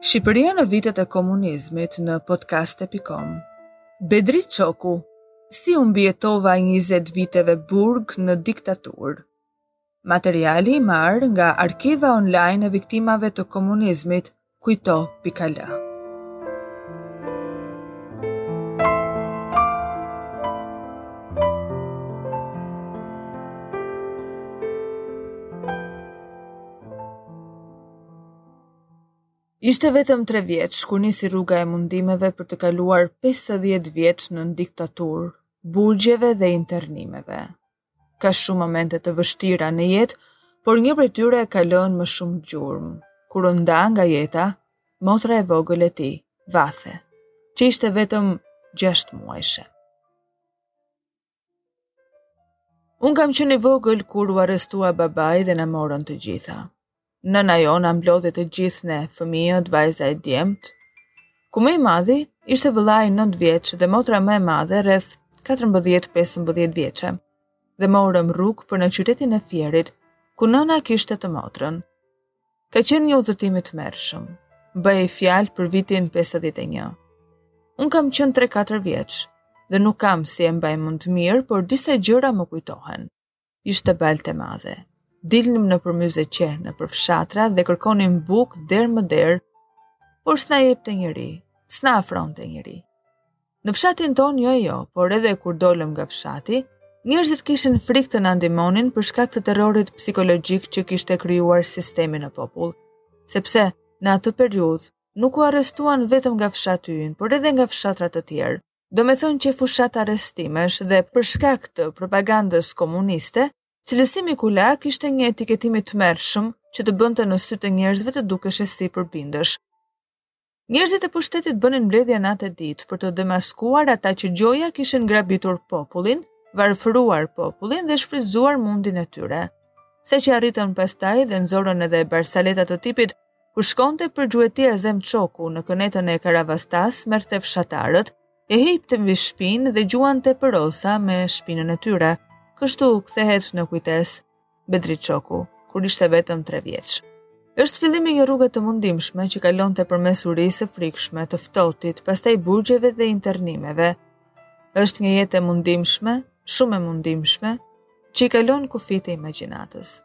Shqipëria në vitet e komunizmit në podcast pikë com Bedri Çoku, si u mbijetova 20 viteve burg në diktaturë. Materiali i marrë nga arkiva online e viktimave të komunizmit Kujto.al Ishte vetëm tre vjeç kur nisi rruga e mundimeve për të kaluar 50 vjet nën diktaturë, burgjeve dhe internimeve. Ka shumë momente të vështira në jetë, por një prej tyre e kalon më shumë gjurmë, kur u nda nga jeta, motra e vogël e tij, Vathe, që ishte vetëm 6 muajshe. Unë kam qenë i vogël kur u arrestua babai dhe na morën të gjitha. Nëna jonë na mblodhi të gjithë ne, fëmijët, vajza e djemt. Ku më i madhi ishte vëllai 9 vjeç dhe motra më e madhe rreth 14-15 vjeçe. Dhe morëm rrugën për në qytetin e Fierit, ku nëna kishte të motrën. Ka qenë një udhëtim i tmerrshëm. Bëhej fjalë për vitin 51. Unë kam qenë 3-4 vjeç dhe nuk kam si e mbaj mend mirë, por disa gjëra më kujtohen. Ishte baltë e madhe. Dilnim nëpër Myzeqe nëpër fshatra dhe kërkonim bukë derë më derë, por s'na jepte njeri, s'na afronte njeri. Në fshatin tonë jo e jo, por edhe kur dolëm nga fshati, njerëzit kishin frikë të nëndimonin për shkak të terrorit psikologjik që kishte krijuar sistemi në popull, sepse në atë periudhë nuk u arrestuan vetëm nga fshati ynë, por edhe nga fshatra të tjerë, domethënë qe fushatë arrestimesh dhe për shkak të propagandës komuniste, cilësimi kulak ishte një etiketim i tmerrshëm që të bënte në sy të njerëzve të dukeshe si përbindësh. Njerëzit e pushtetit bënin mbledhje natë e ditë për të demaskuar ata që gjoja kishin grabitur popullin, varfëruar popullin dhe shfrytëzuar mundin e tyre. Saqë arritën pastaj dhe nxorën edhe barsaleta të tipit Kur shkonte për gjueti Azem Çoku në kënetën e Karavastasë, merrte fshatarët, u hipte mbi shpinë dhe gjuante për rosa me shpinën e tyre. Kështu kthehet në kujtesë Bedri Çoku, kur ishte vetëm tre vjeç. Është fillimi i një rruge të mundimshme që kalonte përmes urisë së frikshme, të ftohtit, pastaj burgjeve dhe internimeve. Është një jetë e mundimshme, shumë e mundimshme, që i kalon kufijtë e imagjinatës.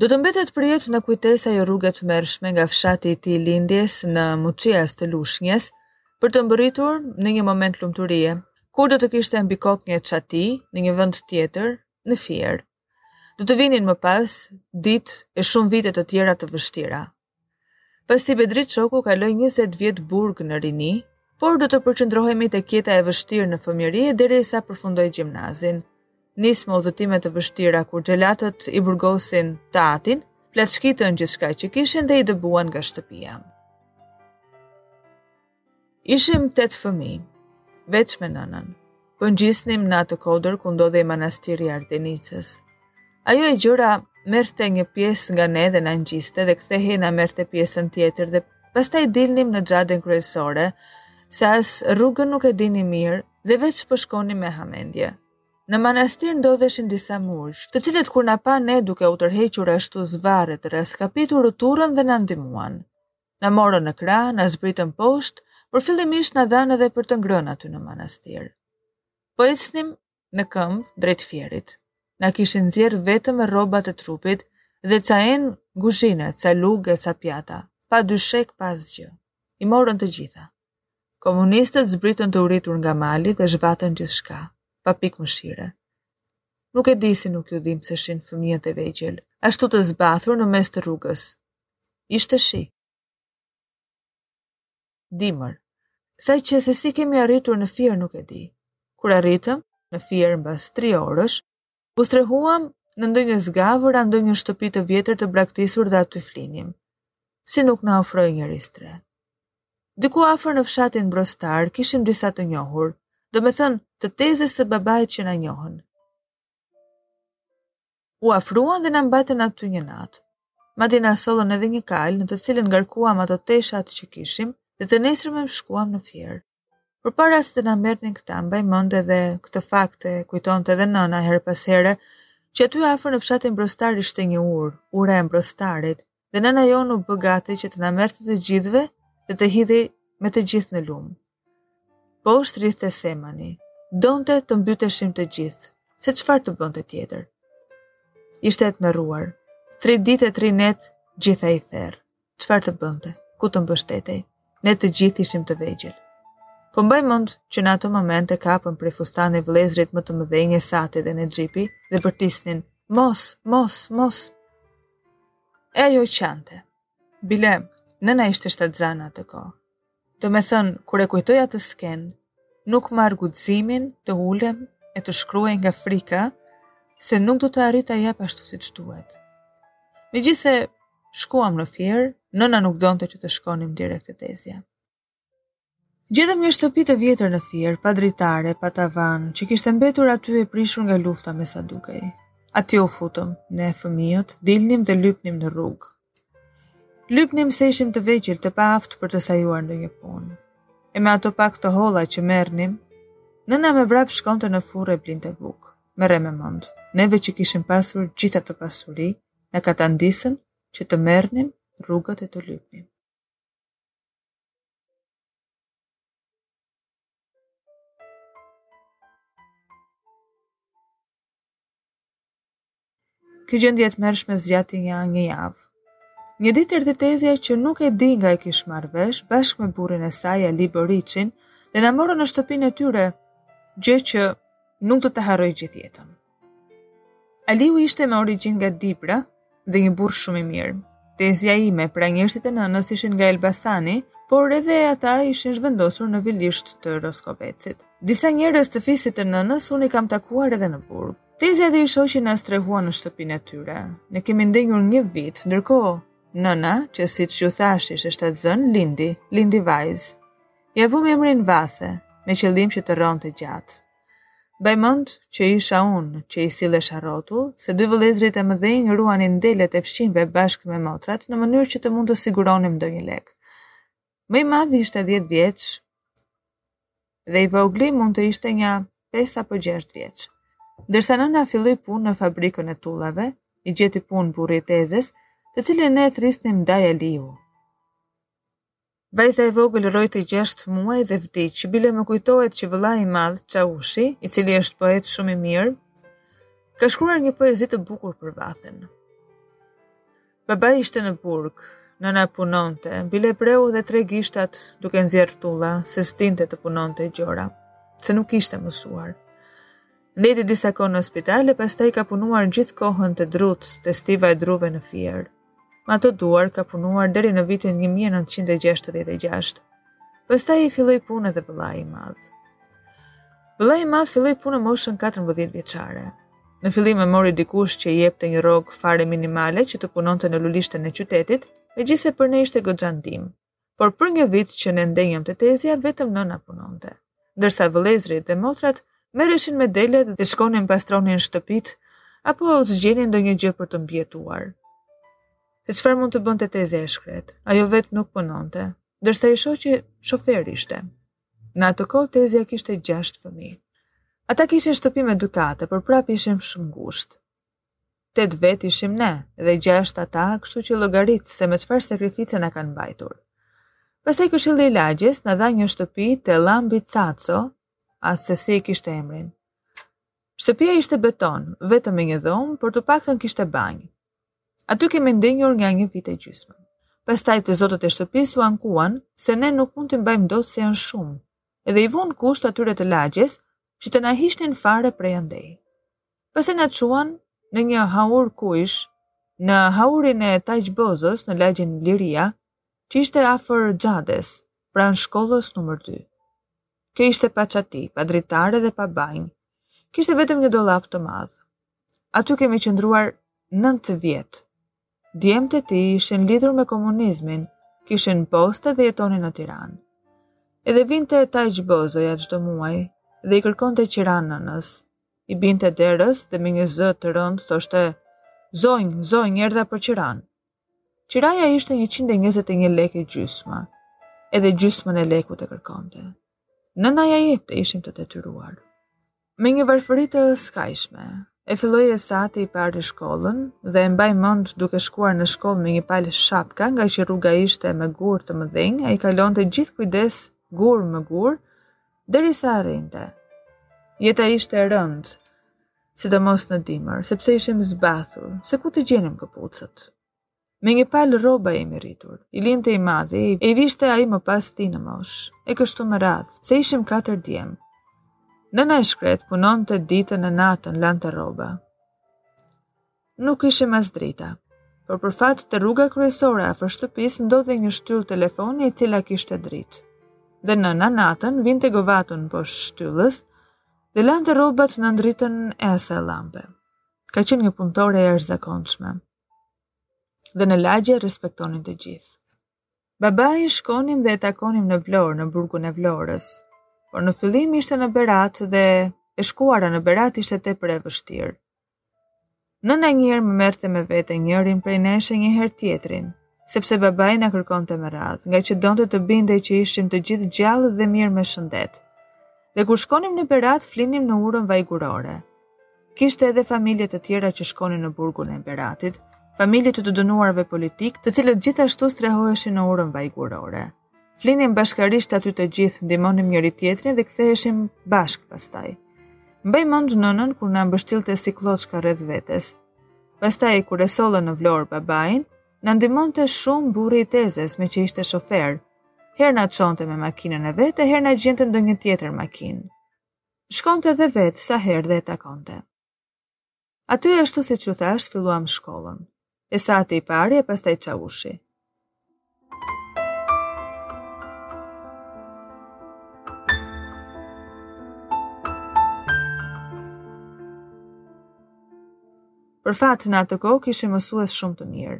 Do të mbetet për jetë në kujtesë ajo rrugë e tmerrshme nga fshati i tij i lindjes në Muçias të Lushnjës, për të mbërritur në një moment lumturie, kur do të kishte mbi kokë një çati në një vend tjetër në Fier. Do të vinin më pas ditë e shumë vite të tjera të vështira. Pasi Bedri Çoku kaloi 20 vjet burg në rini, por do të përqendrohemi te jeta e vështirë në fëmijëri, derisa përfundoi gjimnazin. Nis me udhëtime të vështira kur xhelatët i burgosën të atin, plaçkitën gjithçka që kishin dhe i dëbuan nga shtëpia. Ishim tetë fëmijë, veç me nënën. Po ngjiteshim në atë kodër ku ndodhej manastiri i Ardenicës. Ajo e gjora merrte një pjesë nga ne dhe na ngjiste dhe kthehej na merrte pjesën tjetër dhe pastaj dilnim në xhadenë kryesore, se as rrugën nuk e dinim mirë dhe veç po shkonim me hamendje. Në manastir ndodheshin disa murgj, të cilët kur na panë duke u tërhequr ashtu zvarrë të rraskapitur u turrën dhe na ndihmuan. Na morën në krah, na zbritën poshtë, por fillimisht na dhanë edhe për të ngrënë aty në manastir. Po ecnim në këmbë drejt Fierit. Na kishin nxjerrë vetëm me rrobat e trupit dhe ca enë guzhine, ca lugë, ca pjata, pa dyshek pa asgjë. I morën të gjitha. Komunistët zbritën të uritur nga mali dhe zhvatën gjithçka, pa pikë mëshire. Nuk e di si nuk iu dhimbseshin fëmijët e vegjël, ashtu të zbathur në mes të rrugës, Ishte shi. Dimër. Saqë se si kemi arritur në Fier nuk e di. Kur arritëm, në Fier mbas tri orësh, u strehuam në ndonjë zgavër a ndonjë shtëpi të vjetër të braktisur dhe aty flinim, si nuk na ofroi njeri strehë. Diku afër në fshatin Mbrostar kishim disa të njohur, domethënë të tezes së babait që na njohën. U afruan dhe na mbajtën aty një natë. Madje na sollën edhe një kalë në të cilin ngarkuam ato teshat që kishim dhe të nesërmen shkuam në Fier. Përpara se të na merrnin këta, mbaj mend edhe këtë fakt e kujtonte edhe nëna herë pas here, që aty afër në fshatin Mbrostar ishte një urë, ura e Mbrostarit, dhe nëna jonë u bë gati që të na merrte të gjithëve dhe të hidhej me të gjithë në lumë. Poshtë rridhte Semani, donte të mbyteshim të gjithë, se çfarë të bënte tjetër. Ishte e tmerruar, tri ditë e tri net gjithë ai terr, çfarë të bënte, ku të mbështetej. Ne të gjithë ishim të vegjël. Po mbaj mend që në atë moment e kapën prej fustani vëllezërit më të mëdhenj Esati dhe Nexhipi dhe bërtisnin mos, mos, mos. E ajo qante. Bile, nëna ishte shtatzënë atë kohë. Domethënë, kur e kujtoj atë skenë, nuk marr guximin të ulem e të shkruaj nga frika, se nuk do të arrij ta jap ashtu siç duhet. Megjithëse, Shkuam në Fier, nëna nuk donte që të shkonim direkt te tezja. Gjetëm një shtëpi të vjetër në Fier, pa dritare, pa tavan, që kishte mbetur aty e prishur nga lufta me sa dukej. Atje u futëm, ne fëmijët, dilnim dhe lypnim në rrugë. Lypnim se ishim të vegjël, të paaftë për të sajuar ndonjë punë. E me ato pak të holla që merrnim, nëna me vrap shkonte në furrë e blinte bukë. Merre me mend, neve që kishim pasur gjithë atë pasuri, na katandisën që të merrnim rrugët e të lypnim. Kjo gjendje e tmerrshme zgjati nja një javë. Një ditë erdhi tezja që nuk e di nga e kish marrë vesh bashkë me burrin e saj Ali Boriçin dhe na morën në shtëpinë e tyre, gjë që nuk do ta harroj gjithë jetën. Aliu ishte me origjinë nga Dibra dhe një burrë shumë i mirë. Tezja ime, pra njerëzit e nënës ishin nga Elbasani, por edhe ata ishin zhvendosur në Velmisht të Roskovecit. Disa njerëz të fisit të nënës unë i kam takuar edhe në burg. Tezja dhe i shoqi na strehuan në shtëpinë e tyre. Ku kemi ndenjur një vit, ndërkohë nëna, që siç ju thashë ishte shtatzënë, lindi, lindi vajzë. Ia vumë emrin Vathe, me qëllim që të rronte gjatë. Mbaj mend që isha unë që i sillesha rrotull, se dy vëllezërit e mëdhenj ruanin delet e fqinjve bashkë me motrat në mënyrë që të mund të siguronim ndonjë lek. Më i madhi ishte 10 vjeç dhe i vogli mund të ishte nja 5 apo 6 vjeç. Ndërsa nëna filloi punë në fabrikën e tullave, i gjeti punë burri i tezes, të cilin ne thërrisnim dajë Aliu. Vajza e vogël rrojti gjashtë muaj dhe vdiq. Bile më kujtohet që vëllai i madh, Çaushi, i cili është poet shumë i mirë, ka shkruar një poezi të bukur për Vathen. Babai ishte në burg, nëna punonte, bile preu dhe tre gishtat duke nxjerrë tulla, se s'dinte të punonte e gjora, se nuk ishte mësuar. Ndenji disa kohë në spital e pastaj ka punuar gjithë kohën te drutë, te stiva e druve në Fier. Me ato duar ka punuar deri në vitin 1966. Pastaj filloi punë edhe vëllai i madh. Vëllai i madh filloi punë në moshën 14 vjeçare. Në fillim e mori dikush që i jepte një rrogë fare minimale që të punonte në lulishten e qytetit, megjithëse për ne ishte goxha ndihmë. Por për një vit që ne ndenjëm te tezja, vetëm nëna punonte. Ndërsa vëllezërit dhe motrat merreshin me delet dhe shkonin pastronin shtëpitë apo gjenin ndonjë gjë për të mbijetuar. Se çfarë mund të bënte tezja e shkretë, ajo vetë nuk punonte, ndërsa i shoqi shofer ishte. Në atë kohë tezja kishte gjashtë fëmijë. Ata kishin shtëpi me dy kate, por prapë ishim shumë ngushtë. Tetë vetë ishim ne dhe gjashtë ata, kështu që llogarite se me çfarë sakrifice na kanë mbajtur. Pastaj këshilli i lagjes na dha një shtëpi te Lambi Caco, as se si e kishte emrin. Shtëpia ishte beton, vetëm me një dhomë, por të paktën kishte banjë. Aty kemi ndenjur nga një vit e gjysmë. Pastaj të zotët e shtëpisë u ankuan se ne nuk mund t'i mbajmë dot se janë shumë, edhe i vunë kusht atyre të lagjes që të na hiqnin fare prej andej. Pastaj na çuan në një haur kuajsh, në haurin e Taq Bozos në lagjen Liria, që ishte afër xhadesë, pranë shkollës numër 2. Kjo ishte pa çati, pa dritare dhe pa banjë. Kishte vetëm një dollap të madh. Aty kemi qëndruar nëntë vjet. Djemtë e tij ishin lidhur me komunizmin, kishin poste dhe jetonin në Tiranë. Edhe vinte Taq Bozoja çdo muaj dhe i kërkonte qiranë nënës. I binte derës dhe me një zë të rëndë thoshte Zonjë, zonjë, erdha për qiranë. Qiraja ishte 121 lekë e gjysmë, edhe gjysmën e lekut e kërkonte. Nëna ia jepte, ishim të detyruar. Me një varfëri të skajshme, e filloi Esati i pari shkollën dhe e mbaj mend duke shkuar në shkollë me një palë shapka ngaqë rruga ishte me gurë të mëdhenj, ai kalonte gjithë kujdes gur më gur derisa arrinte. Jeta ishte e rëndë, sidomos në dimër, sepse ishim zbathur, se ku të gjenim këpucët. Me një palë rroba jemi rritur. I linte i madhi, e i vishte ai më pas tij në moshë. E kështu me radhë, se ishim katër djem. Nëna e shkretë punonte ditën e natën lante rroba. Nuk kishim as drita. Por për fat te rruga kryesore afër shtëpisë ndodhej një shtyllë telefoni e cila kishte dritë. Dhe nëna natën vinte govatën poshtë shtyllës dhe lante rrobat në dritën e asaj lampe. Ka qenë një punëtore e jashtëzakonshme. Dhe në lagje e respektonin të gjithë. Babain shkonim dhe e takonim në Vlorë, në burgun e Vlorës. Por në fillim ishte në Berat dhe e shkuara në Berat ishte tepër e vështirë. Nëna një herë merrte me vete njërin prej nesh e një herë tjetrin, sepse babai na kërkonte me radhë, ngaqë donte të bindej që ishim të gjithë gjallë dhe mirë me shëndet. Dhe kur shkonim në Berat, flinim në Urën Vajgurore. Kishte edhe familje të tjera që shkonin në burgun e Beratit, familje të të dënuarve politik, të cilët gjithashtu strehoheshin në Urën Vajgurore. Flinim bashkërisht aty të gjithë, ndihmonim njëri-tjetrin dhe ktheheshim bashkë pastaj. Mbaj mend nënën kur na mbështillte si klloçka rreth vetes. Pastaj kur e sollën në Vlorë babain, na ndihmonte shumë burri i tezes meqë ishte shofer. Herë na çonte me makinën e vet e herë na gjente ndonjë tjetër makinë. Shkonte dhe vetë sa herë dhe e takonte. Aty ashtu siç u thashë filluam shkollën. Esati i pari e pastaj Çaushi. Për fat në atë kohë kishim mësues shumë të mirë.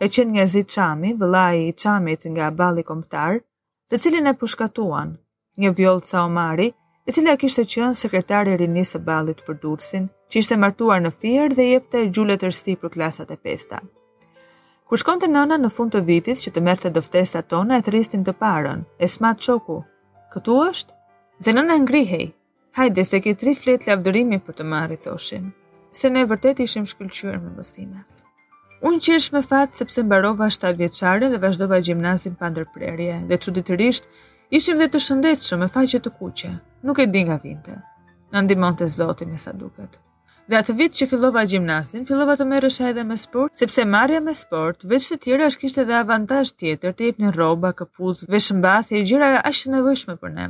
Ka qenë Njazi Çami, vëllai i Çamit nga Balli Kombëtar, të cilin e pushkatuan, një Vjollca Omari, e cila kishte qenë sekretare e rinisë së Ballit për Durrësin, që ishte martuar në Fier dhe jepte gjuhë-letërsi për klasat e pesta. Kur shkonte nëna në fund të vitit që të merrte dëftesat tona e thërrisnin të parën, Esma Çoku, këtu është? Dhe nëna ngrihej, Hajde, se ke tri fletë lavdërimi për të marrë, i thoshin, se ne vërtet ishim shkëlqyer me mësime. Unë qesh me fat sepse mbarova 7-vjeçaren dhe vazhdova gjimnazin pa ndërprerje dhe çuditërisht ishim dhe të shëndetshëm me faqe të kuqe. Nuk e di nga vinte. Na ndihmonte Zoti me sa duket. Dhe atë vit që fillova gjimnazin, fillova të merresha edhe me sport, sepse marrja me sport, veç të tjerash, kishte edhe avantazh tjetër, të jepnin rroba, këpucë, veshmbathje, gjëra aq të nevojshme për ne.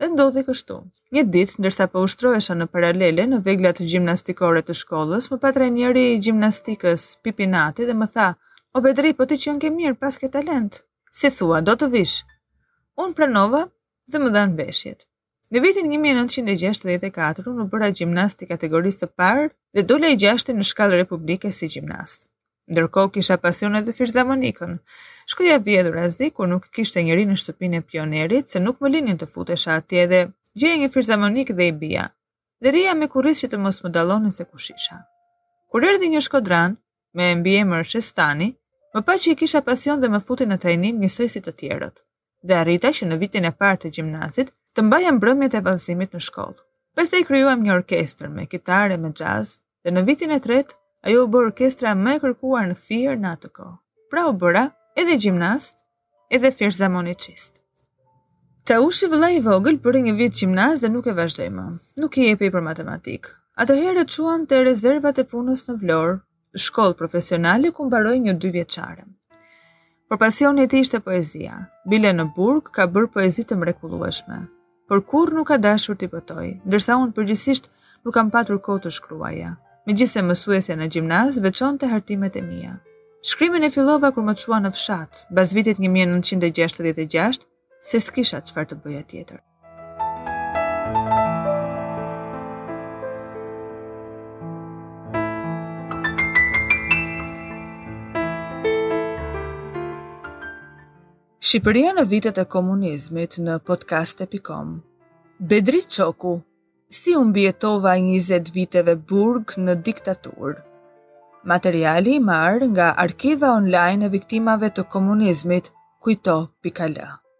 Dhe ndodhi kështu. Një ditë, ndërsa po ushtrohesha në paralele në veglat gjimnastikore të shkollës, më pa trajneri i gjimnastikës, Pipi Nati, dhe më tha, O Bedri, po ti qenke mirë, paske talent. Si thua, do të vish. Unë pranova dhe më dhanë veshjet. Në vitin 1964 unë u bëra gjimnast i kategorisë të parë dhe dola i gjashti në shkallë republike si gjimnast. Ndërkohë kisha pasion edhe fizarmonikën. Shkoja vjedhurazi kur nuk kishte njeri në shtëpinë e pionierit, se nuk më linin të futesha atje dhe gjeja një fizarmonikë dhe i bija. Dhe rrija me kurriz që të mos më dallonin se kush isha. Kur erdhi një shkodran, me mbiemër Shestani, më pa që e kisha pasion dhe më futi në trajnim njësoj si të tjerët. dhe arrita që në vitin e parë të gjimnazit të mbaja mbrëmjet e vallëzimit në shkollë. Pastaj krijuam një orkestër me kitarë e me xhaz dhe në vitin e tretë ajo u bë orkestra më e kërkuar në Fier në atë kohë. Pra u bëra edhe gjimnast, edhe fizarmoniçist. Çaushi, vëllai i vogël, bëri një vit gjimnaz dhe nuk e vazhdoi më. Nuk i jepej për matematikë. Atëherë e çuam te rezervat e punës në Vlorë, shkollë profesionale ku mbaroi një dyvjeçare. Por pasioni i tij ishte poezia. Bile në burg ka bërë poezi të mrekullueshme, por kurrë nuk ka dashur t'i botojë, ndërsa unë përgjithësisht nuk kam patur kohë të shkruaja. Megjithëse mësuesja në gjimnaz veçonte hartimet e mia. Shkrimin e fillova kur më çuan në fshat, mbas vitit 1966, se s'kisha çfarë të bëja tjetër. Shqipëria në vitet e komunizmit në podcast.com Bedri Çoku, si u mbijetova 20 viteve burg në diktaturë. Materiali i marrë nga arkiva online e viktimave të komunizmit, kujto pikë al.